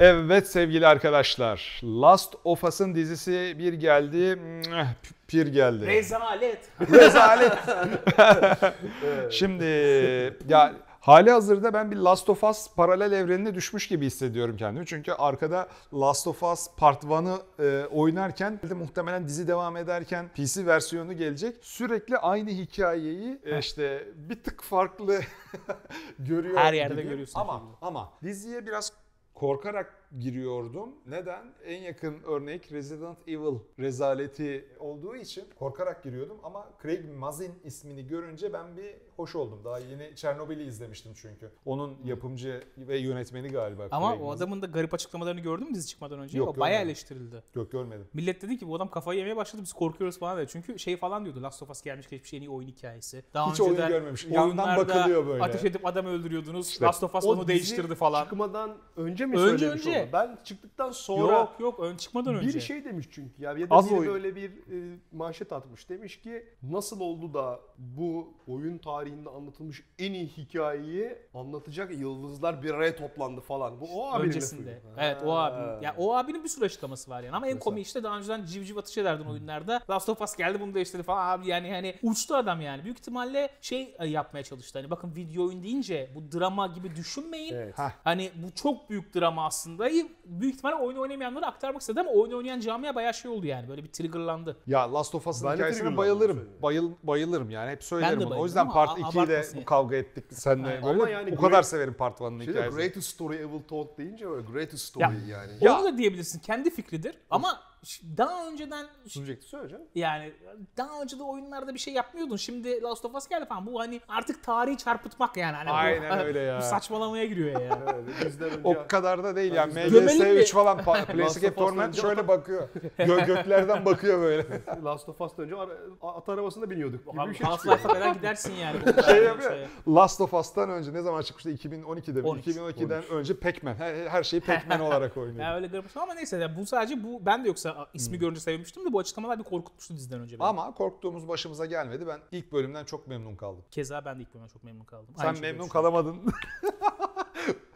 Evet sevgili arkadaşlar. Last of Us'ın dizisi bir geldi. Pir geldi. Rezalet. Rezalet. Şimdi ya hali hazırda ben bir Last of Us paralel evrenine düşmüş gibi hissediyorum kendimi. Çünkü arkada Last of Us Part 1'ı e, oynarken de muhtemelen dizi devam ederken PC versiyonu gelecek. Sürekli aynı hikayeyi e, işte bir tık farklı görüyor Her yerde gibi. görüyorsun Ama ama diziye biraz korkarak giriyordum. Neden? En yakın örnek Resident Evil rezaleti olduğu için korkarak giriyordum ama Craig Mazin ismini görünce ben bir hoş oldum. Daha yeni Çernobil'i izlemiştim çünkü. Onun yapımcı ve yönetmeni galiba. Ama Craig o adamın da garip açıklamalarını gördün mü dizi çıkmadan önce? Yok, o bayağı eleştirildi. Yok görmedim. Millet dedi ki bu adam kafayı yemeye başladı biz korkuyoruz falan dedi. Çünkü şey falan diyordu Last of Us gelmiş geçmiş en iyi oyun hikayesi. Daha Hiç oyunu önceden görmemiş. Yandan bakılıyor böyle. Ateş edip adam öldürüyordunuz. İşte Last of Us onu değiştirdi falan. Çıkmadan önce mi Önce, söylemiş önce. onu? Ben çıktıktan sonra Yok yok ön çıkmadan önce. bir şey demiş çünkü ya ya da Az biri oyun. böyle bir e, manşet atmış. Demiş ki nasıl oldu da bu oyun tarihinde anlatılmış en iyi hikayeyi anlatacak yıldızlar bir araya toplandı falan. Bu o abinin öncesinde. lafıydı. Evet o Ha. abi. Ya o abinin bir sürü açıklaması var yani. Ama en komiği işte daha önceden civciv atış ederdin oyunlarda. Last of Us geldi bunu değiştirdi falan abi yani hani uçtu adam yani. Büyük ihtimalle şey e, yapmaya çalıştı. Hani bakın video oyun deyince bu drama gibi düşünmeyin. Evet. Hani bu çok büyük drama aslında. Büyük ihtimalle oyun oynamayanlara aktarmak istedi ama oyun oynayan camia bayağı şey oldu yani. Böyle bir triggerlandı. Ya Last of Us'ın hikayesine bayılırım. Bayıl, bayılırım yani hep söylerim de bunu. O yüzden Part 2'yi de yani. kavga ettik seninle. Aynen. Böyle Ama yani o kadar great- severim Part 1'ın Şey hikayesini. greatest story ever told deyince böyle greatest story Ya, yani. Ya- Onu da diyebilirsin. Kendi fikridir. Ama daha önceden Subject'i söyleyeceğim. yani daha önce de oyunlarda bir şey yapmıyordun. Şimdi Last of Us geldi falan. Bu hani artık tarihi çarpıtmak yani. Hani bu- Aynen öyle ya. Bu saçmalamaya giriyor ya. Öyle bizden önce O kadar da değil yani. MGS3 mi? falan pa- Last PlayStation Torment şöyle bakıyor. Gö göklerden bakıyor böyle. Last of Us'tan önce at arabasına biniyorduk gibi bir şey. Half-Life'a kadar gidersin yani. bu Şey kadar yapıyor. Last of Us'tan önce ne zaman çıkmıştı? 2012'de mi? 13, 2012'den önce Pac-Man. Her, her şeyi Pac-Man olarak oynuyor. Ya öyle garip ama neyse bu sadece bu ben de yoksa ismi görünce sevmiştim de bu açıklamalar bir korkutmuştu diziden önce beni. Ama korktuğumuz başımıza gelmedi. Ben ilk bölümden çok memnun kaldım. Keza ben de ilk bölümden çok memnun kaldım. Sen Aynı memnun kalamadın.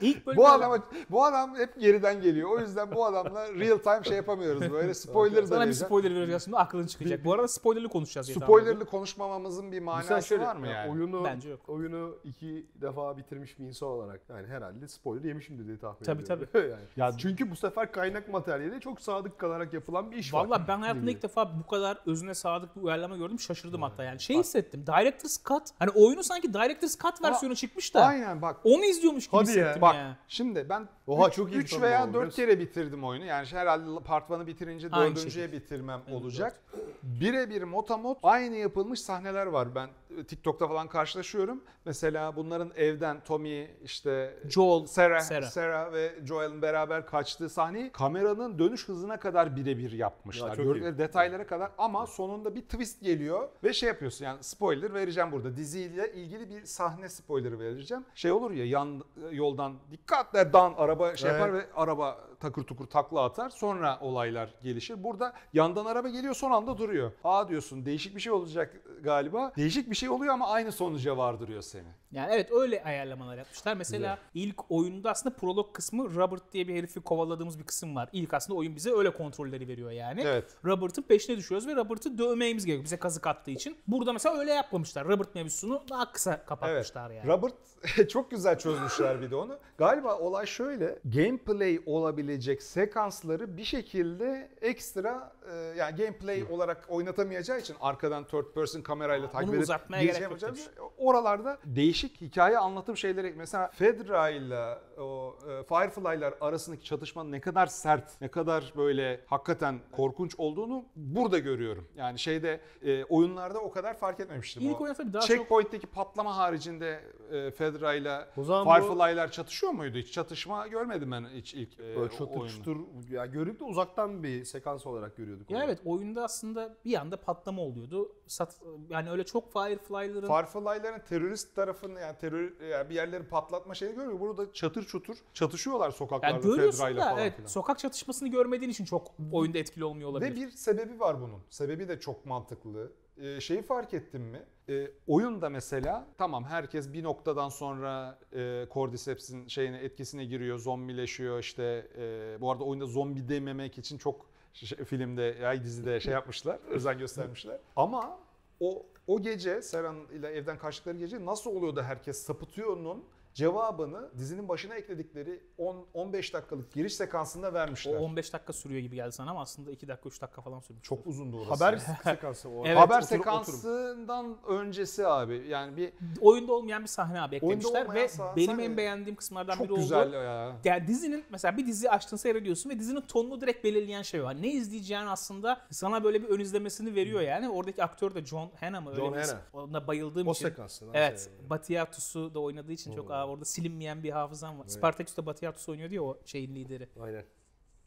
İlk bu adam bu adam hep geriden geliyor. O yüzden bu adamla real time şey yapamıyoruz. Böyle spoiler da sana bir spoiler vereceğiz şimdi aklın çıkacak. Bu arada spoilerli konuşacağız. Spoilerli konuşmamamızın bir manası şöyle, var mı ya yani? Oyunu, Bence yok. oyunu iki defa bitirmiş bir insan olarak yani herhalde spoiler yemişimdir diye tahmin Tabii, ediyorum. yani. Ya- Çünkü bu sefer kaynak materyali çok sadık kalarak yapılan bir iş var. Valla ben hayatımda ilk defa bu kadar özüne sadık bir uyarlama gördüm. Şaşırdım hatta yani. Şey hissettim. Director's Cut. Hani oyunu sanki Director's Cut versiyonu çıkmış da. Aynen bak. Onu izliyormuş gibi Hadi ya. Bak ya. şimdi ben Oha, 3 çok iyi tanımlama veya oldu, 4 biliyorsun. kere bitirdim oyunu. Yani herhalde part 1'ı bitirince Aynı dördüncüye bitirmem olacak. Birebir motamot aynı yapılmış sahneler var. Ben e, TikTok'ta falan karşılaşıyorum. Mesela bunların evden Tommy işte Joel, Sarah, Sarah. Sarah. ve Joel'in beraber kaçtığı sahneyi kameranın dönüş hızına kadar birebir yapmışlar. Ya. Gördükleri detaylara kadar ama sonunda bir twist geliyor ve şey yapıyorsun yani spoiler vereceğim burada. Diziyle ilgili bir sahne spoilerı vereceğim. Şey olur ya yan yoldan dikkat der dan araba şey yapar ve araba takır tukur takla atar. Sonra olaylar gelişir. Burada yandan araba geliyor son anda duruyor. Aa diyorsun değişik bir şey olacak galiba. Değişik bir şey oluyor ama aynı sonuca vardırıyor seni. Yani evet öyle ayarlamalar yapmışlar. Mesela ilk oyunda aslında prolog kısmı Robert diye bir herifi kovaladığımız bir kısım var. İlk aslında oyun bize öyle kontrolleri veriyor yani. Evet. Robert'ın peşine düşüyoruz ve Robert'ı dövmemiz gerekiyor bize kazık attığı için. Burada mesela öyle yapmamışlar. Robert mevzusunu daha kısa kapatmışlar yani. Robert çok güzel çözmüşler bir de onu. Galiba olay şöyle. Gameplay olabilecek sekansları bir şekilde ekstra e, yani gameplay olarak oynatamayacağı için arkadan third person kamerayla takip edip uzatmaya gerek yok yapacağız. Oralarda değişik hikaye anlatım şeyleri mesela Fedra ile o e, Firefly'lar arasındaki çatışmanın ne kadar sert, ne kadar böyle hakikaten korkunç olduğunu burada görüyorum. Yani şeyde e, oyunlarda o kadar fark etmemiştim. İlk O oyunda tabii daha çok Checkpoint'teki patlama haricinde e, Fedra ile zaman bu- Firefly'lar çatışıyor muydu? Hiç çatışma görmedim ben hiç ilk e, Böyle çatır oyunda. çutur ya görüp de uzaktan bir sekans olarak görüyorduk. Ya onu. evet oyunda aslında bir anda patlama oluyordu. Sat, yani öyle çok Firefly'ların Firefly'ların terörist tarafını yani terör yani bir yerleri patlatma şeyini görmüyor. Burada çatır çutur çatışıyorlar sokaklarda yani görüyorsun Fedra ile da falan evet filan. sokak çatışmasını görmediğin için çok oyunda etkili olmuyor olabilir. Ve bir sebebi var bunun. Sebebi de çok mantıklı. e, şeyi fark ettin mi? E, oyunda mesela tamam herkes bir noktadan sonra e, Cordyceps'in şeyine etkisine giriyor, zombileşiyor işte. E, bu arada oyunda zombi dememek için çok şey- filmde, ya dizide şey yapmışlar, özen göstermişler. Ama o o gece Serhan ile evden kaçtıkları gece nasıl oluyor da herkes sapıtıyor'nun cevabını dizinin başına ekledikleri 10 15 dakikalık giriş sekansında O vermişler. 15 dakika sürüyor gibi geldi sana ama aslında 2 dakika 3 dakika falan sürmüş. Çok uzundu orası. Haber sekansı o. Evet, Haber oturup- oturup. sekansından öncesi abi. Yani bir oyunda olmayan bir sahne abi eklemişler ve sahne- benim en beğendiğim kısımlardan çok biri güzel oldu. ya. Yani dizinin mesela bir dizi açtın seyrediyorsun ve dizinin tonunu direkt belirleyen şey var. Ne izleyeceğin aslında sana böyle bir ön izlemesini veriyor yani. Oradaki aktör de John Hannah mı? Öyle John. Hannah. Ona bayıldığım O için. sekansı. Evet. Batiatus'u da oynadığı için çok aa, orada silinmeyen bir hafızam var. Spartaküs'te Batiatus oynuyor diye o şeyin lideri. Aynen.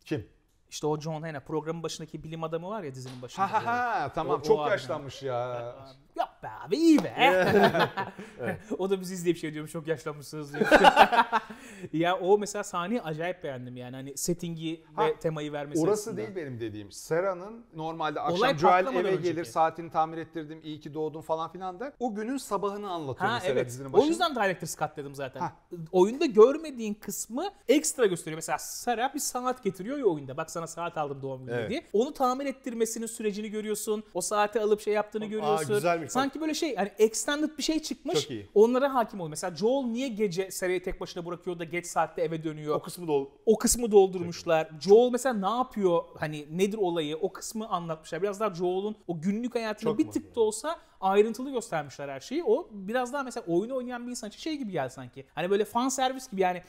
Kim? İşte o John Hannah programın başındaki bilim adamı var ya dizinin başında. Ha ha ha tamam O- o çok abi. yaşlanmış ya. Yok be abi iyi be. o da bizi izleyip şey diyormuş çok yaşlanmışsınız diyor. ya o mesela sahneyi acayip beğendim yani hani settingi Ha, ve temayı vermesi Orası açısından. değil benim dediğim. Sera'nın normalde akşam Olay Joel eve önceki. gelir saatini tamir ettirdim iyi ki doğdun falan filan der. O günün sabahını anlatıyor Ha mesela evet. dizinin O başında. yüzden Director's Cut dedim zaten. Ha. Oyunda görmediğin kısmı ekstra gösteriyor. Mesela Sarah bir saat getiriyor ya oyunda. Bak sana saat aldım doğum günü Evet. diye. Onu tamir ettirmesinin sürecini görüyorsun. O saati alıp şey yaptığını görüyorsun. güzelmiş bak. Sanki böyle şey hani extended bir şey çıkmış. Çok iyi. Onlara hakim ol. Mesela Joel niye gece Sarah'ı tek başına bırakıyor da geç saatte eve dönüyor? O kısmı da ol- o kısmı doldurmuşlar. Joel mesela ne yapıyor? Hani nedir olayı? O kısmı anlatmışlar. Biraz daha Joel'un o günlük hayatını Çok bir tık da olsa ayrıntılı göstermişler her şeyi. O biraz daha mesela oyunu oynayan bir insan için şey gibi geldi sanki. Hani böyle fan servis gibi yani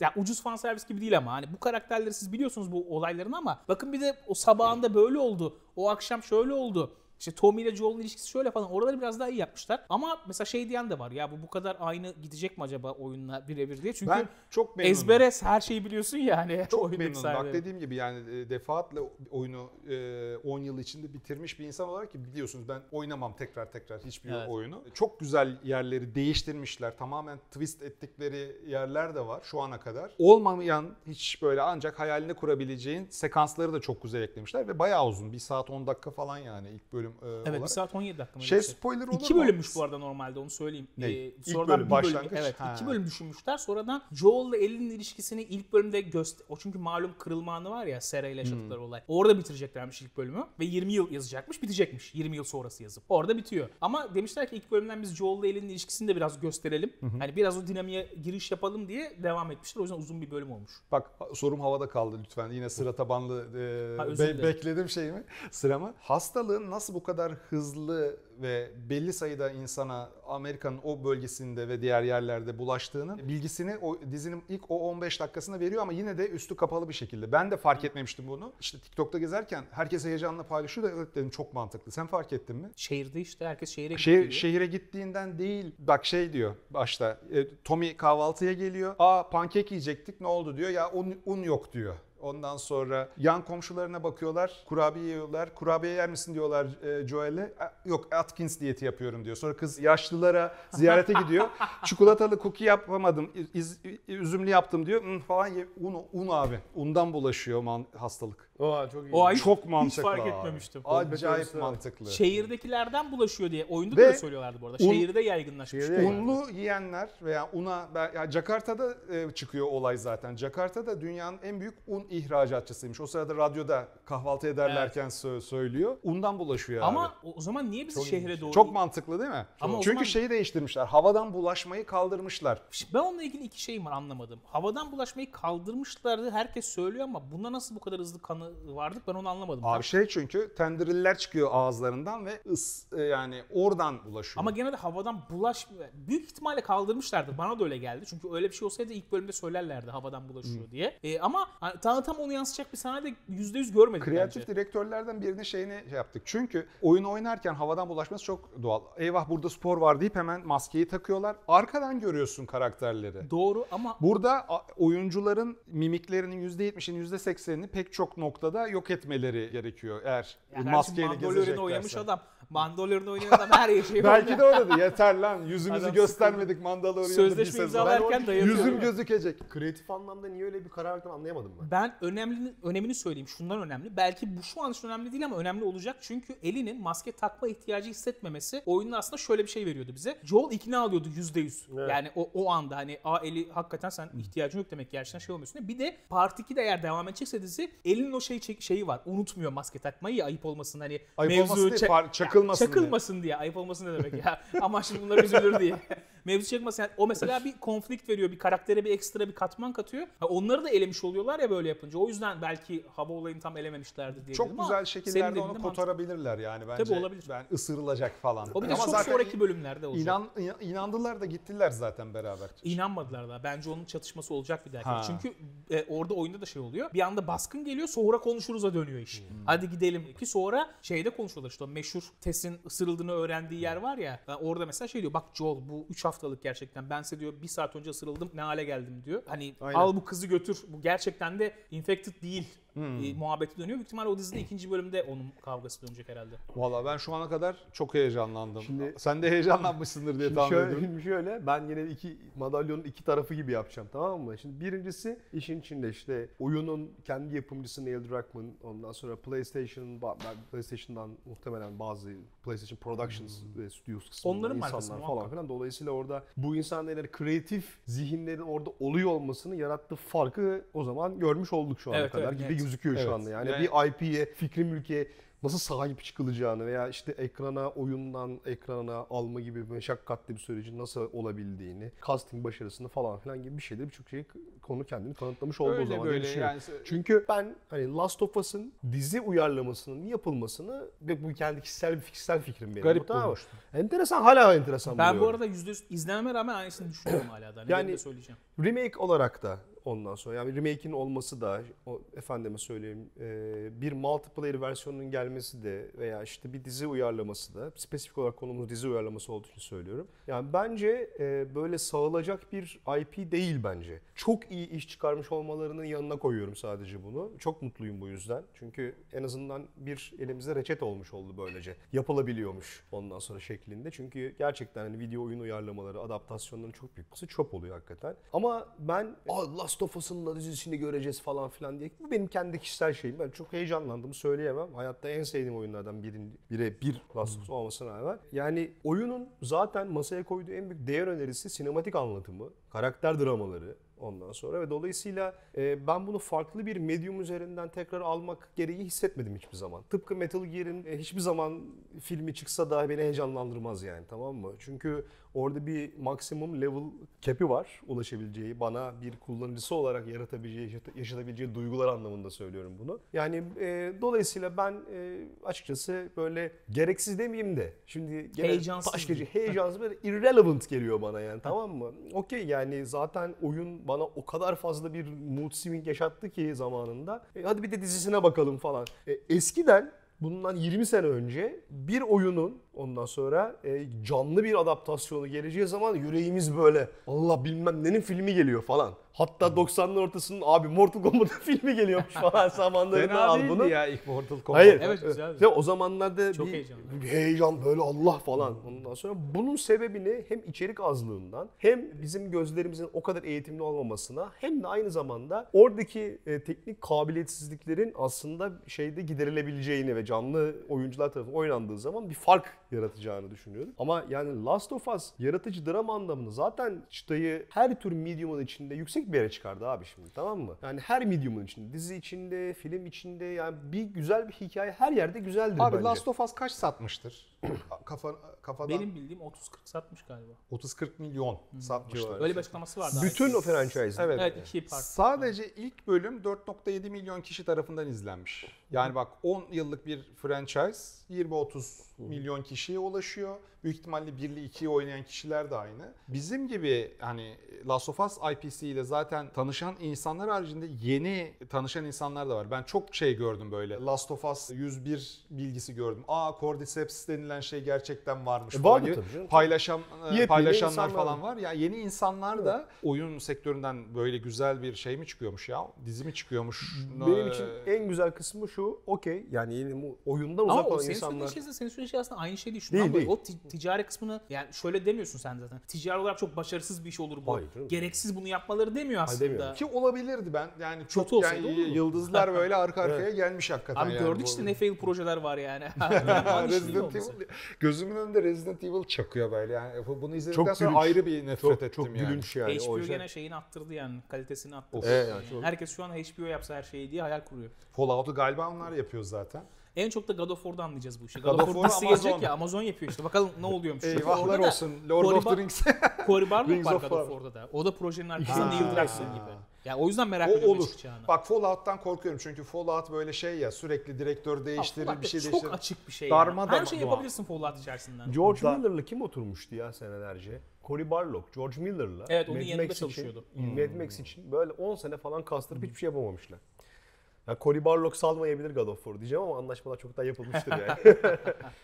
ya ucuz fan servis gibi değil ama hani bu karakterleri siz biliyorsunuz bu olayların ama bakın bir de o sabahında böyle oldu. O akşam şöyle oldu. İşte Tommy ile Joel'ın ilişkisi şöyle falan. Oraları biraz daha iyi yapmışlar. Ama mesela şey diyen de var. Ya bu bu kadar aynı gidecek mi acaba oyunla birebir diye. Çünkü Ben çok memnunum. ezbere her şeyi biliyorsun ya hani Çok memnunum. Bak sahneleri. dediğim gibi yani e, defaatle oyunu e, 10 yıl içinde bitirmiş bir insan olarak ki biliyorsunuz ben oynamam tekrar tekrar hiçbir Evet. oyunu. Çok güzel yerleri değiştirmişler. Tamamen twist ettikleri yerler de var şu ana kadar. Olmamayan hiç böyle ancak hayalini kurabileceğin sekansları da çok güzel eklemişler ve bayağı uzun. 1 saat 10 dakika falan yani ilk bölüm e, Evet olarak. 1 saat 17 dakika? Şey bir spoiler olur İki mu? bölümmüş bu arada normalde onu söyleyeyim. Ne? Ee, İlk sonradan bölüm, bir bölüm, başlangıç. evet Ha. iki bölüm düşünmüşler. Sonradan Joel ile Ellie'nin ilişkisini ilk bölümde göster... O çünkü malum kırılma anı var ya Sarah ile yaşadıkları Hmm. olay. Orada bitireceklermiş ilk bölümü ve 20 yıl yazacakmış bitecekmiş. 20 yıl sonrası yazıp. Orada bitiyor. Ama demişler ki ilk bölümden biz Joel ile Ellie'nin ilişkisini de biraz gösterelim. Hani biraz o dinamiğe giriş yapalım diye devam etmişler. O yüzden uzun bir bölüm olmuş. Bak sorum havada kaldı lütfen. Yine sıra tabanlı e, Ha, be- bekledim şeyimi, sıramı. Hastalığın nasıl bu kadar hızlı ve belli sayıda insana Amerika'nın o bölgesinde ve diğer yerlerde bulaştığının bilgisini o dizinin ilk o 15 dakikasında veriyor ama yine de üstü kapalı bir şekilde. Ben de fark etmemiştim bunu. İşte TikTok'ta gezerken herkes heyecanla paylaşıyor da evet dedim çok mantıklı. Sen fark ettin mi? Şehirde işte herkes şehire Şehir, gidiyor. şehire gittiğinden değil. Bak şey diyor başta. e, Tommy kahvaltıya geliyor. Aa pankek yiyecektik ne oldu diyor. Ya un, un yok diyor. Ondan sonra yan komşularına bakıyorlar. Kurabiye yiyorlar. Kurabiye yer misin diyorlar e, Joel'e. "E, Yok Atkins diyeti yapıyorum diyor. Sonra kız yaşlılara ziyarete gidiyor. Çikolatalı cookie yapamadım. üzümlü yaptım diyor. "Hı," falan un, un abi. Undan bulaşıyor man- hastalık. Oha çok iyi. O ay- Çok hiç mantıklı fark abi. etmemiştim. Acayip var. mantıklı. Şehirdekilerden bulaşıyor diye. Oyunda da Ve öyle söylüyorlardı bu arada. un- Şehirde yaygınlaşmış. Şehirde yaygın. Unlu yiyenler veya una ben- ya Jakarta'da e, çıkıyor olay zaten. Jakarta'da dünyanın en büyük un ihracatçısıymış. O sırada radyoda kahvaltı ederlerken sö- söylüyor. Undan bulaşıyor Ama abi. o o zaman niye bizi Çok şehre ilginç. doğru... Çok mantıklı değil mi? Ama o Çünkü zaman- şeyi değiştirmişler. Havadan bulaşmayı kaldırmışlar. Şimdi Ben onunla ilgili iki şeyim var anlamadım. Havadan bulaşmayı kaldırmışlardı herkes söylüyor ama bunda nasıl bu kadar hızlı kanı vardık ben onu anlamadım. Abi şey çünkü tendriller çıkıyor ağızlarından ve ıs e, yani oradan bulaşıyor. Ama gene de havadan bulaş büyük ihtimalle kaldırmışlardı. Bana da öyle geldi. Çünkü öyle bir şey olsaydı ilk bölümde söylerlerdi havadan bulaşıyor diye. E, ama hani, tam, tam onu yansıtacak bir sahne de %100 görmedik Kreatif bence. direktörlerden birinin şeyini şey yaptık. Çünkü oyun oynarken havadan bulaşması çok doğal. Eyvah burada spor var deyip hemen maskeyi takıyorlar. Arkadan görüyorsun karakterleri. Doğru ama Burada oyuncuların mimiklerinin %70'ini %80'ini pek çok noktada yok etmeleri gerekiyor eğer Yani maskeyle Mandalorian'ı oynamış gezeceklerse. adam. Mandalorian oynayan adam her şeyi Belki de öyledir. Yeter lan. Yüzümüzü Adam göstermedik Mandalorian'da bir Sözleşme sezon. imzalarken dayatıyor. Yüzüm gözükecek. Kreatif anlamda niye öyle bir karar verdin anlayamadım ben. Ben önemli önemini söyleyeyim. Şundan önemli. Belki bu şu an için önemli değil ama önemli olacak. Çünkü Ellie'nin maske takma ihtiyacı hissetmemesi oyunun aslında şöyle bir şey veriyordu bize. Joel ikna alıyordu %100. Evet. Yani o, o anda hani a Ellie hakikaten sen ihtiyacın yok demek ki gerçekten şey olmuyorsun. Bir de Part 2'de eğer devam edecekse dizi Ellie'nin o şey şeyi var. Unutmuyor maske takmayı ya ayıp olmasın hani Ayıp olmasın değil, par- çakılmasın diye. çakılmasın diye. Ayıp olmasın ne demek ya. ama şimdi bunlar üzülür diye. Mevzu çekmesin. Yani o mesela bir konflikt veriyor. Bir karaktere bir ekstra bir katman katıyor. Ha, onları da elemiş oluyorlar ya böyle yapınca. O yüzden belki hava olayını tam elememişlerdir diye Çok güzel şekillerde onu kotarabilirler yani bence. Tabii olabilir. Ben ısırılacak falan. O bir de Ama çok zaten sonraki bölümlerde olacak. inan, inan- inandılar da gittiler zaten beraber. İnanmadılar da. Bence onun çatışması olacak bir dahaki. Ha. Çünkü e, orada oyunda da şey oluyor. Bir anda baskın geliyor sonra konuşuruz'a dönüyor iş. Hmm. Hadi gidelim. Ki sonra şeyde konuşuyorlar işte o meşhur Tess'in ısırıldığını öğrendiği yer var ya. Orada mesela şey diyor bak Joel bu 3 haftalık gerçekten. Ben size diyor bir saat önce ısırıldım ne hale geldim diyor. Hani Aynen. al bu kızı götür. Bu gerçekten de infected değil. Hmm. E, muhabbeti dönüyor. Büyük ihtimalle o dizide ikinci bölümde onun kavgası dönecek herhalde. Valla ben şu ana kadar çok heyecanlandım. Şimdi- Sen de heyecanlanmışsındır diye tahmin ediyorum. şimdi şöyle ben yine iki madalyonun iki tarafı gibi yapacağım tamam mı? Şimdi birincisi işin içinde işte oyunun kendi yapımcısı Neil Druckmann ondan sonra PlayStation PlayStation'dan muhtemelen bazı PlayStation Productions ve Studios kısmında Onların markası insanlar muhakkak. falan filan. Dolayısıyla orada bu insanların kreatif zihinlerin orada oluyor olmasını yarattığı farkı o zaman görmüş olduk şu ana Evet, kadar evet, gibi net. Gözüküyor Evet. şu anda. Yani, Yani- bir IP'ye, fikri mülkiye nasıl sahip çıkılacağını veya işte ekrana, oyundan ekrana alma gibi meşakkatli bir sürecin nasıl olabildiğini, casting başarısını falan filan gibi bir şeyde birçok şey konu kendini kanıtlamış oldu o Öyle zaman. böyle düşünüyorum. yani. Çünkü ben hani Last of Us'ın dizi uyarlamasının yapılmasını ve bu kendi kişisel bir kişisel fikrim benim. Garip bu, tamam bulmuştum. Enteresan hala enteresan Ben bu buluyorum. arada %100 izlememe rağmen aynısını düşünüyorum hala da. Ne Yani- yani, söyleyeceğim. Remake olarak da ondan sonra yani remake'in olması da o efendime söyleyeyim e, bir multiplayer versiyonunun gelmesi de veya işte bir dizi uyarlaması da spesifik olarak konumuz dizi uyarlaması olduğu için söylüyorum. Yani bence e, böyle sağılacak bir IP değil bence. Çok iyi iş çıkarmış olmalarının yanına koyuyorum sadece bunu. Çok mutluyum bu yüzden. Çünkü en azından bir elimizde reçete olmuş oldu böylece. Yapılabiliyormuş ondan sonra şeklinde. Çünkü gerçekten hani video oyun uyarlamaları, adaptasyonların çok büyük kısmı çöp oluyor hakikaten. Ama ben Aa, Last of Us'ın da dizisini göreceğiz falan filan diye. Bu benim kendi kişisel şeyim. Ben çok heyecanlandım söyleyemem. Hayatta en sevdiğim oyunlardan birin, bire bir Last of Us olmasına rağmen. Yani oyunun zaten masaya koyduğu en büyük değer önerisi sinematik anlatımı, karakter dramaları, ondan sonra ve dolayısıyla e, ben bunu farklı bir medyum üzerinden tekrar almak gereği hissetmedim hiçbir zaman. Tıpkı Metal Gear'in e, hiçbir zaman filmi çıksa da beni heyecanlandırmaz yani tamam mı? Çünkü orada bir maksimum level cap'i var ulaşabileceği, bana bir kullanıcısı olarak yaratabileceği, yaşat- yaşatabileceği duygular anlamında söylüyorum bunu. Yani e, dolayısıyla ben e, açıkçası böyle gereksiz demeyeyim de şimdi Heyecansız diyeyim. heyecansız böyle irrelevant geliyor bana yani tamam mı? Okey yani zaten oyun bana o kadar fazla bir mood swing yaşattı ki zamanında. E, hadi bir de dizisine bakalım falan. E, eskiden bundan 20 sene önce bir oyunun ondan sonra e, canlı bir adaptasyonu geleceği zaman yüreğimiz böyle Allah bilmem nenin filmi geliyor falan. Hatta 90'ların ortasının abi Mortal Kombat'ın filmi geliyormuş falan zamanlarında Fena al bunu. ya ilk Mortal Kombat. Hayır. Evet, güzeldi. Ve o zamanlarda Çok bir, heyecanlı. bir heyecan böyle Allah falan. Ondan sonra bunun sebebini hem içerik azlığından hem bizim gözlerimizin o kadar eğitimli olmamasına hem de aynı zamanda oradaki e, teknik kabiliyetsizliklerin aslında şeyde giderilebileceğini ve canlı oyuncular tarafından oynandığı zaman bir fark yaratacağını düşünüyorum. Ama yani Last of Us yaratıcı drama anlamında zaten çıtayı her tür medium'un içinde yüksek bir yere çıkardı abi şimdi tamam mı? Yani her medium'un içinde, dizi içinde, film içinde yani bir güzel bir hikaye her yerde güzeldir Abi bence. Last of Us kaç satmıştır? Kafa, kafadan Benim bildiğim 30-40 satmış galiba. 30-40 milyon satmışlar. Öyle bir açıklaması vardı. Bütün o franchise. Evet. Evet iki part. Sadece ilk bölüm 4.7 milyon kişi tarafından izlenmiş. Yani bak 10 yıllık bir franchise 20-30 milyon kişiye ulaşıyor. Büyük ihtimalle 1'li 2'yi oynayan kişiler de aynı. Bizim gibi hani Last of Us IPC ile zaten tanışan insanlar haricinde yeni tanışan insanlar da var. Ben çok şey gördüm böyle. Last of Us 101 bilgisi gördüm. Aa Cordyceps denilen şey gerçekten varmış E, vardı gibi. tabii canım. Paylaşan, Yepyeni paylaşanlar falan var. Ya yeni insanlar da oyun sektöründen böyle güzel bir şey mi çıkıyormuş ya? Dizi mi çıkıyormuş? Benim Ee, için en güzel kısmı şu, okey yani yeni oyundan Ama uzak olan insanlar. söylediğin şey senin söylediğin şey aslında aynı şey değil. Değil, Şundan değil. dolayı O ticari kısmını yani şöyle demiyorsun sen zaten. Ticari olarak çok başarısız bir iş olur bu. Hayır canım. Gereksiz bunu yapmaları demiyor aslında. demiyorum. Ki olabilirdi ben yani çok Kötü olsaydı yani yıldızlar böyle arka arkaya gelmiş hakikaten Abi yani. gördük işte ne fail projeler var yani. Şey Resident. Evil gözümün önünde Resident Evil çakıyor böyle yani Bu- bunu izledikten Çok sonra ayrı bir nefret Çok, ettim çok yani. gülünç yani o HBO şey. gene şeyini attırdı yani kalitesini attırdı. Evet, yani çok- Herkes şu an HBO yapsa her şeyi diye hayal kuruyor. Fallout'u galiba onlar yapıyor zaten. En çok da God of War'da anlayacağız bu işi. God God, of of War War dizisi gelecek Amazon. ya Amazon yapıyor işte. Bakalım ne oluyormuş. Eyvahlar da olsun Lord of Cory the Rings. Cory Barlog var of God of War'da da. O da projenin arkasında Ha. Neil Druckmann gibi. Ya o yüzden merak o ediyorum olur. çıkacağını. Bak Fallout'tan korkuyorum çünkü Fallout böyle şey ya sürekli direktör değiştirir Fallout bir şey çok değiştirir. açık bir şey. Darma yani. Her şeyi yapabilirsin Fallout içerisinden. George Da- Miller'la kim oturmuştu ya senelerce? Cory Barlog, George Miller'la. Evet, onun Mad yanında Max çalışıyordu. Için, Mad Max için böyle 10 sene falan kastırıp hiçbir şey yapamamışlar. Ya Cory Barlog salmayabilir God of War diyeceğim ama anlaşmalar çoktan yapılmıştır yani.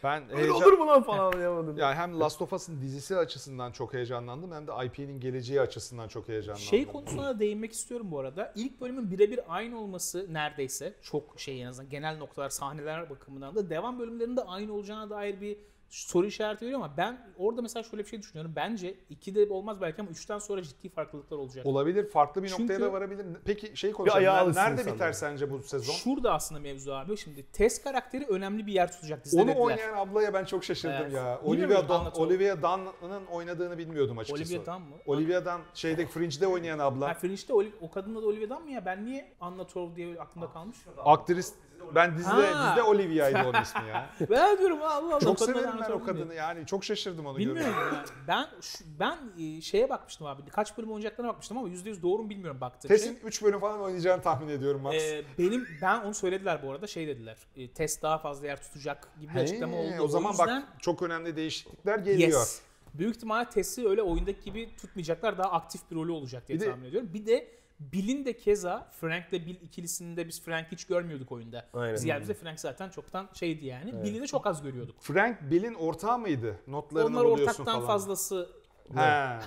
Ben Öyle heyecan- olur mu lan falan diyamadım. yani hem Last of Us'ın dizisi açısından çok heyecanlandım hem de IP'nin geleceği açısından çok heyecanlandım. Şey konusuna da değinmek istiyorum bu arada. İlk bölümün birebir aynı olması neredeyse çok şey en azından genel noktalar, sahneler bakımından da devam bölümlerinde aynı olacağına dair bir soru işareti veriyor ama ben orada mesela şöyle bir şey düşünüyorum. Bence 2'de olmaz belki ama 3'ten sonra ciddi farklılıklar olacak. Olabilir, farklı bir Çünkü- noktaya da varabilir. Peki şey konuşalım. Nerede insanlar. biter sence bu sezon? Şurada aslında mevzu abi. Şimdi Tess karakteri önemli bir yer tutacak dizide Onu dediler. oynayan ablaya ben çok şaşırdım Evet. ya. Olivia Dunn. Olivia Dunn'ın oynadığını bilmiyordum açıkçası. Olivia Dunn mı? Olivia Dunn şeydeki Fringe'de oynayan abla. Ha, Fringe'de o kadın da Olivia Dunn mı ya? Ben niye Anna Torv diye aklımda kalmış? Aktris ben dizide Ha. dizide Olivia'ydı onun ismi ya. ben diyorum Allah Allah. çok severim ben o kadını yani çok şaşırdım onu Bilmiyorum yani. Ben şu- ben e, şeye bakmıştım abi. Kaç bölüm oynayacaklarına bakmıştım ama %100 doğru mu bilmiyorum baktığım Tess'in şey. 3 bölüm falan oynayacağını tahmin ediyorum Max. Ee, benim ben onu söylediler bu arada şey dediler. E, test daha fazla yer tutacak gibi bir açıklama oldu. o zaman yüzden, bak çok önemli değişiklikler geliyor. yes. Büyük ihtimalle Tess'i öyle oyundaki gibi tutmayacaklar. Daha aktif bir rolü olacak diye Bir de- tahmin ediyorum. Bir de Bill'in de keza Frank'le Bill ikilisinde biz Frank'i hiç görmüyorduk oyunda. Aynen. Biz geldiğimizde Frank zaten çoktan şeydi yani. Bill'i de çok az görüyorduk. Frank Bill'in ortağı mıydı? Notlarını Onlar buluyorsun ortaktan falan. fazlası He.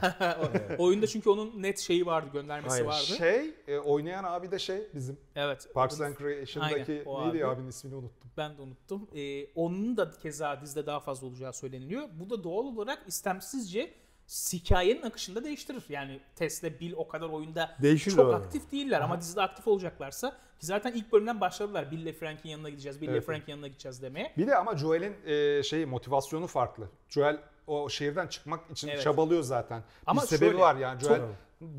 oyunda çünkü onun net şeyi vardı, göndermesi Aynen. vardı. Şey e, oynayan abi de şey bizim Evet. Parks and Recreation'daki Aynen, neydi abi. abinin ismini unuttum. Ben de unuttum. Ee, onun da keza dizide daha fazla olacağı söyleniliyor. Bu da doğal olarak istemsizce hikayenin akışını da değiştirir. Yani Tesla, Bill o kadar oyunda Değişir çok de. aktif değiller ama dizide aktif olacaklarsa ki zaten ilk bölümden başladılar. Bill ile Frank'in yanına gideceğiz, Bill ile Evet. Frank'in yanına gideceğiz demeye. Bir de ama Joel'in e, şeyi motivasyonu farklı. Joel o şehirden çıkmak için Evet. çabalıyor zaten. Ama bir sebebi şöyle, var yani Joel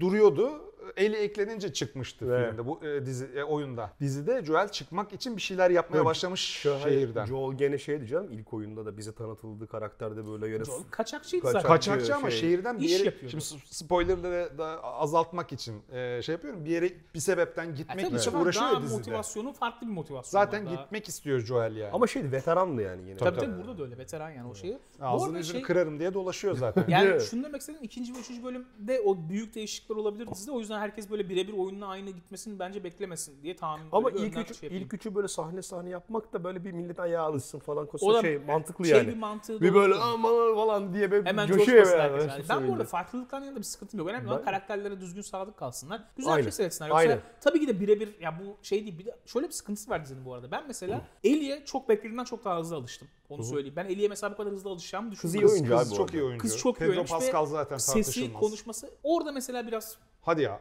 duruyordu. Eli eklenince çıkmıştı Evet. filmde bu e, dizi e, oyunda. Dizide Joel çıkmak için bir şeyler yapmaya Yok, başlamış Şu- şehirden. Joel gene şeydi canım ilk oyunda da bize tanıtıldığı karakterde böyle yere Joel kaçakçıydı Kaçak- zaten. Kaçakçı ama şey, şehirden bir yere yapıyordu. şimdi spoilerları da azaltmak için e, şey yapıyorum. Bir yere bir sebepten gitmek için sefer uğraşıyor daha dizide. motivasyonu farklı bir motivasyon. Zaten var. Daha- gitmek istiyor Joel yani. Ama şeydi veterandı yani yine. Tabii Tabii, tabii burada da öyle veteran yani o şeyi. Ağzını yüzünü şey- kırarım diye dolaşıyor zaten. Yani Evet. şunu demek istedim ikinci ve üçüncü bölümde o büyük değişiklikler olabilir dizide. O yüzden herkes böyle birebir oyunla aynı gitmesini bence beklemesin diye tahmin Ama ilk önden üç, şey yapayım. ilk üçü böyle sahne sahne yapmak da böyle bir millet ayağı alışsın falan O kosa da şey mantıklı şey yani. bir mantığı Bir da böyle aman falan diye böyle Hemen coşuyor yani. Ben, Yani. Ben bu arada söyleyeyim. farklılıklarla yanında bir sıkıntım yok. Önemli olan karakterlere düzgün sadık kalsınlar. Güzel Aynen. bir şey. Yoksa Aynen. tabii ki de birebir ya bu şey değil. Bir de şöyle bir sıkıntısı var dizinin bu arada. Ben mesela Ellie'ye çok beklediğimden çok daha hızlı alıştım. Onu söyleyeyim. Ben Ellie'ye mesela bu kadar hızlı alışacağımı Kız düşünmüyorum. oyuncu Kız abi bu çok arada. iyi oyuncu. Kız çok iyi Pedro oynamış ve Pascal zaten Sesi, tartışılmaz. konuşması. Orada mesela biraz Hadi ya.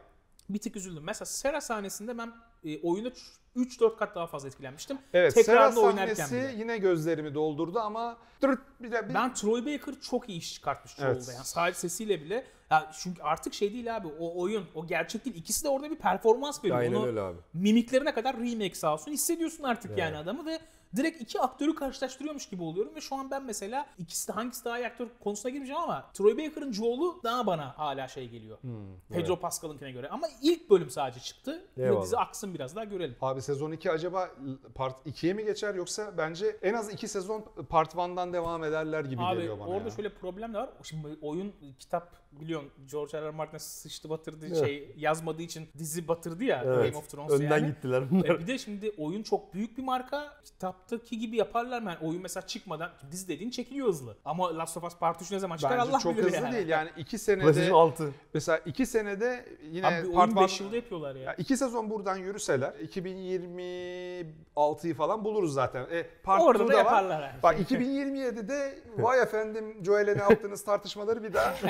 bir tık üzüldüm. Mesela Sera sahnesinde ben e, oyunda 3-4 kat daha fazla etkilenmiştim. Evet Sera Tekrarını oynarken sahnesi bile. yine gözlerimi doldurdu ama dırt bir de bir Ben Troy Baker çok iyi iş çıkartmış Evet. yani sadece sesiyle bile. Ya çünkü artık şey değil abi o oyun o gerçek değil. İkisi de orada bir performans veriyor. Aynen Onu öyle abi. mimiklerine kadar remake sağ olsun hissediyorsun artık yani adamı ve direkt iki aktörü karşılaştırıyormuş gibi oluyorum ve şu an ben mesela ikisi de hangisi daha iyi aktör konusuna girmeyeceğim ama Troy Baker'ın Joel'u daha bana hala şey geliyor. Pedro Pascal'ınkine göre. Ama ilk bölüm sadece çıktı. Ve Eyvallah. dizi aksın biraz daha görelim. Abi sezon 2 acaba part 2'ye mi geçer yoksa bence en az 2 sezon part 1'dan devam ederler gibi Abi geliyor bana orada ya. şöyle problem de var. Şimdi oyun kitap biliyorsun George R. R. Martin sıçtı batırdı Evet. şey yazmadığı için dizi batırdı ya Evet. Game of Thrones Önden yani. gittiler E bunlar. bir de şimdi oyun çok büyük bir marka. Kitaptaki gibi yaparlar mı? Yani oyun mesela çıkmadan dizi dediğin çekiliyor hızlı. Ama Last of Us Part 3 ne zaman çıkar Bence Allah çok bilir hızlı yani. değil yani 2 senede PlayStation 6. mesela 2 senede yine Abi part oyun one- 5 yılda yapıyorlar ya. Ya iki sezon buradan yürüseler 2026'yı falan buluruz zaten. E, part Orada da var. yaparlar yani. Bak 2027'de vay efendim Joel'e ne yaptınız tartışmaları bir daha.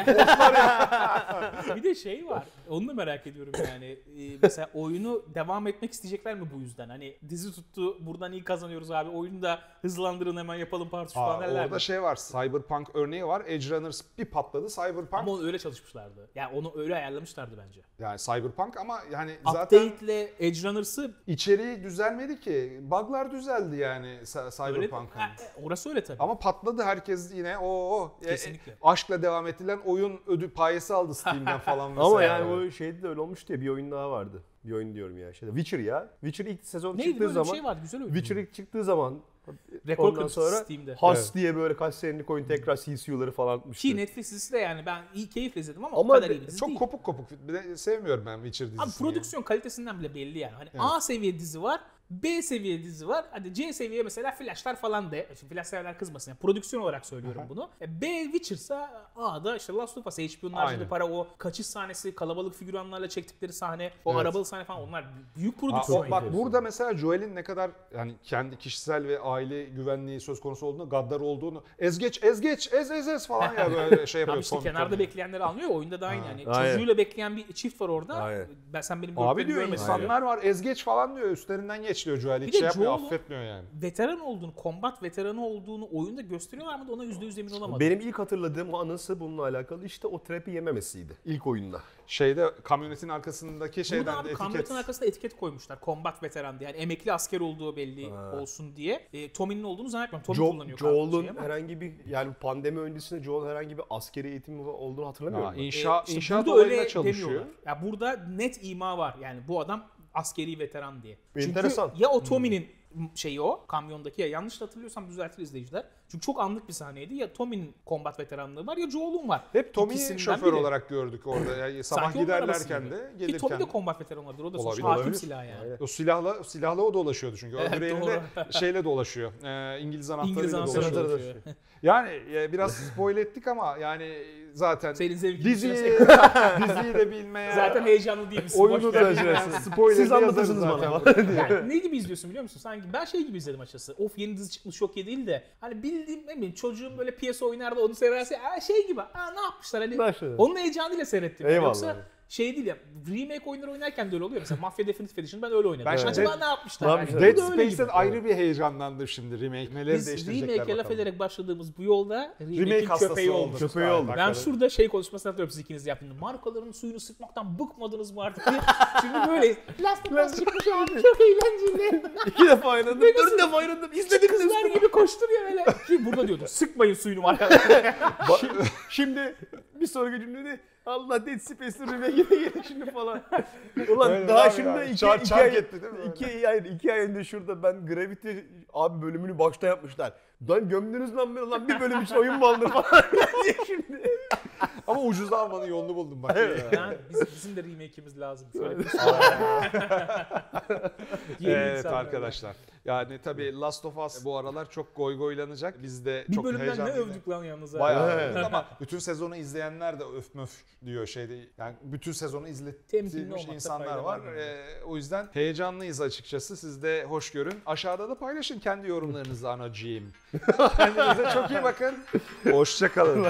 bir de şey var. Onu da merak ediyorum yani. Ee, mesela oyunu devam etmek isteyecekler mi bu yüzden? Hani dizi tuttu buradan iyi kazanıyoruz abi. Oyunu da hızlandırın hemen yapalım part 3 Aa, falan derler orada mi? şey var Cyberpunk örneği var. Edge Runners bir patladı Cyberpunk. Ama onu öyle çalışmışlardı. Yani onu öyle ayarlamışlardı bence. Yani Cyberpunk ama yani zaten Update'le Edge Runners'ı içeriği düzelmedi ki. Bug'lar düzeldi yani Cy- öyle... Cyberpunk'ın. Ha, orası öyle tabii. Ama patladı herkes yine o o e, Kesinlikle. e, aşkla devam ettilen oyun ödül payesi aldı Steam'den falan mesela. Ama yani bu şeyde de öyle olmuştu ya bir oyun daha vardı. Bir oyun diyorum ya. Şeyde Witcher ya. Witcher ilk sezon Neydi çıktığı böyle zaman bir şey vardı güzel oyun. Witcher ilk çıktığı zaman Rekor ondan sonra Steam'de. Has Evet. diye böyle kaç senelik oyun tekrar CCU'ları falan atmıştı. Ki Netflix dizisi de yani ben iyi keyifle izledim ama, Ama o kadar iyi bir dizi Çok değil. kopuk kopuk. Bir de sevmiyorum ben Witcher dizisini. Abi prodüksiyon kalitesinden bile belli yani. Hani Evet. A seviye dizi var, B seviye dizi var. Hadi C seviye mesela Flash'lar falan. Şimdi Flash severler kızmasın. Yani prodüksiyon olarak söylüyorum bunu. E, B Witcher'sa A'da işte Last of Us, HBO'nun harcadığı para o kaçış sahnesi, kalabalık figüranlarla çektikleri sahne, o Evet. arabalı sahne falan onlar büyük prodüksiyon. o, yani. bak burada mesela Joel'in ne kadar yani kendi kişisel ve aile güvenliği söz konusu olduğunu, gaddar olduğunu, ezgeç ezgeç ez ez ez falan ya böyle şey yapıyor. işte kenarda komik. bekleyenleri anlıyor. Oyunda da aynı. Yani çocuğuyla bekleyen bir çift var orada. Aynen. Ben sen benim Abi diyor insanlar var ezgeç falan diyor üstlerinden geç diyor Joel. Bir Hiç de şey yapmıyor affetmiyor yani. Veteran olduğunu, combat veteranı olduğunu oyunda gösteriyorlar mı da ona %100 emin olamadım. Benim ilk hatırladığım anısı bununla alakalı işte o trap'i yememesiydi ilk oyunda. Şeyde kamyonetin arkasındaki Burada şeyden abi etiket. kamyonetin arkasında etiket koymuşlar. Combat veteran diye. Yani emekli asker olduğu belli Ha. olsun diye. E, Tommy'nin olduğunu zannetmiyorum. Tommy Jo- kullanıyor Joel'un herhangi bir yani pandemi öncesinde Joel herhangi bir askeri eğitimi olduğunu hatırlamıyorum. Ha, inşa, E, işte inşaat burada olayında öyle çalışıyor. demiyorlar. Ya burada net ima var. Yani bu adam askeri veteran diye. Çünkü Enteresan. ya o Tommy'nin şeyi o kamyondaki ya yanlış hatırlıyorsam düzeltir izleyiciler. Çünkü çok anlık bir sahneydi. Ya Tommy'nin combat veteranlığı var ya Joel'un var. Hep Tommy'yi şoför biri. olarak gördük orada. Yani sabah giderlerken de Ki Tommy gelirken. de combat veteran olabilir. O da Olabilir, sonuçta hakim olabilir. silah yani. Aynen. O silahla silahla o dolaşıyordu çünkü. Evet, Öbür elinde şeyle dolaşıyor. Ee, İngiliz anahtarıyla İngiliz dolaşıyor. Yani e, biraz spoil ettik ama yani zaten Senin diziyi, diziyi de bilmeye Zaten heyecanlı değil misin? oyunu da spoiler'ı Siz anlatırsınız bana. Yani ne gibi izliyorsun biliyor musun? Sanki ben şey gibi izledim açıkçası. Of yeni dizi çıkmış çok iyi değil de. Hani bildiğim ne bileyim çocuğum böyle piyasa oynar da onu severse "Aa, şey gibi. Aa ne yapmışlar hani. Başladı. Onun heyecanıyla seyrettim. Eyvallah. Yoksa şey değil ya remake oyunları oynarken de öyle oluyor. Mesela Mafia Definitive Edition ben öyle oynadım. Ben şimdi Acaba ne yapmışlar? Yani Dead Space'den ayrı bir heyecanlandım şimdi remake. Neleri Biz remake'e laf ederek başladığımız bu yolda Remake remake'in hastası köpeği olduk. Köpeği olduk. Ben şurada şey konuşmasını hatırlıyorum siz ikiniz de yaptığınız. Markaların suyunu sıkmaktan bıkmadınız mı artık diye. Şimdi böyle plastik plastik çıkmış abi çok eğlenceli. İki defa oynadım. Dört defa oynadım. İzledim Kızlar gibi koşturuyor böyle. Ki burada diyordu sıkmayın suyunu markaları. Ba- Şimdi bir sonraki cümlede Allah Dead Space'in remake'ine gelir şimdi falan. Ulan Öyle daha şimdi ya. iki, Çark- iki, çark ay, etti değil mi? iki, ay, iki ay önce şurada ben Gravity abi bölümünü başta yapmışlar. Lan gömdünüz lan beni lan bir bölüm için oyun mu aldın falan diye şimdi. Ama ucuz almanın yolunu buldum bak. yani biz, bizim de remake'imiz lazım. Bir Evet arkadaşlar. Yani tabii Last of Us bu aralar çok goy goylanacak. Biz de Bir çok bölümden ne heyecanlıyız. övdük lan yalnız. Bayağı Evet. ama bütün sezonu izleyenler de öf möf diyor şeyde. Yani bütün sezonu olmakta insanlar var. var. Ee, o yüzden heyecanlıyız açıkçası. Siz de hoş görün. Aşağıda da paylaşın kendi yorumlarınızı anacığım. Kendinize çok iyi bakın. Hoşçakalın.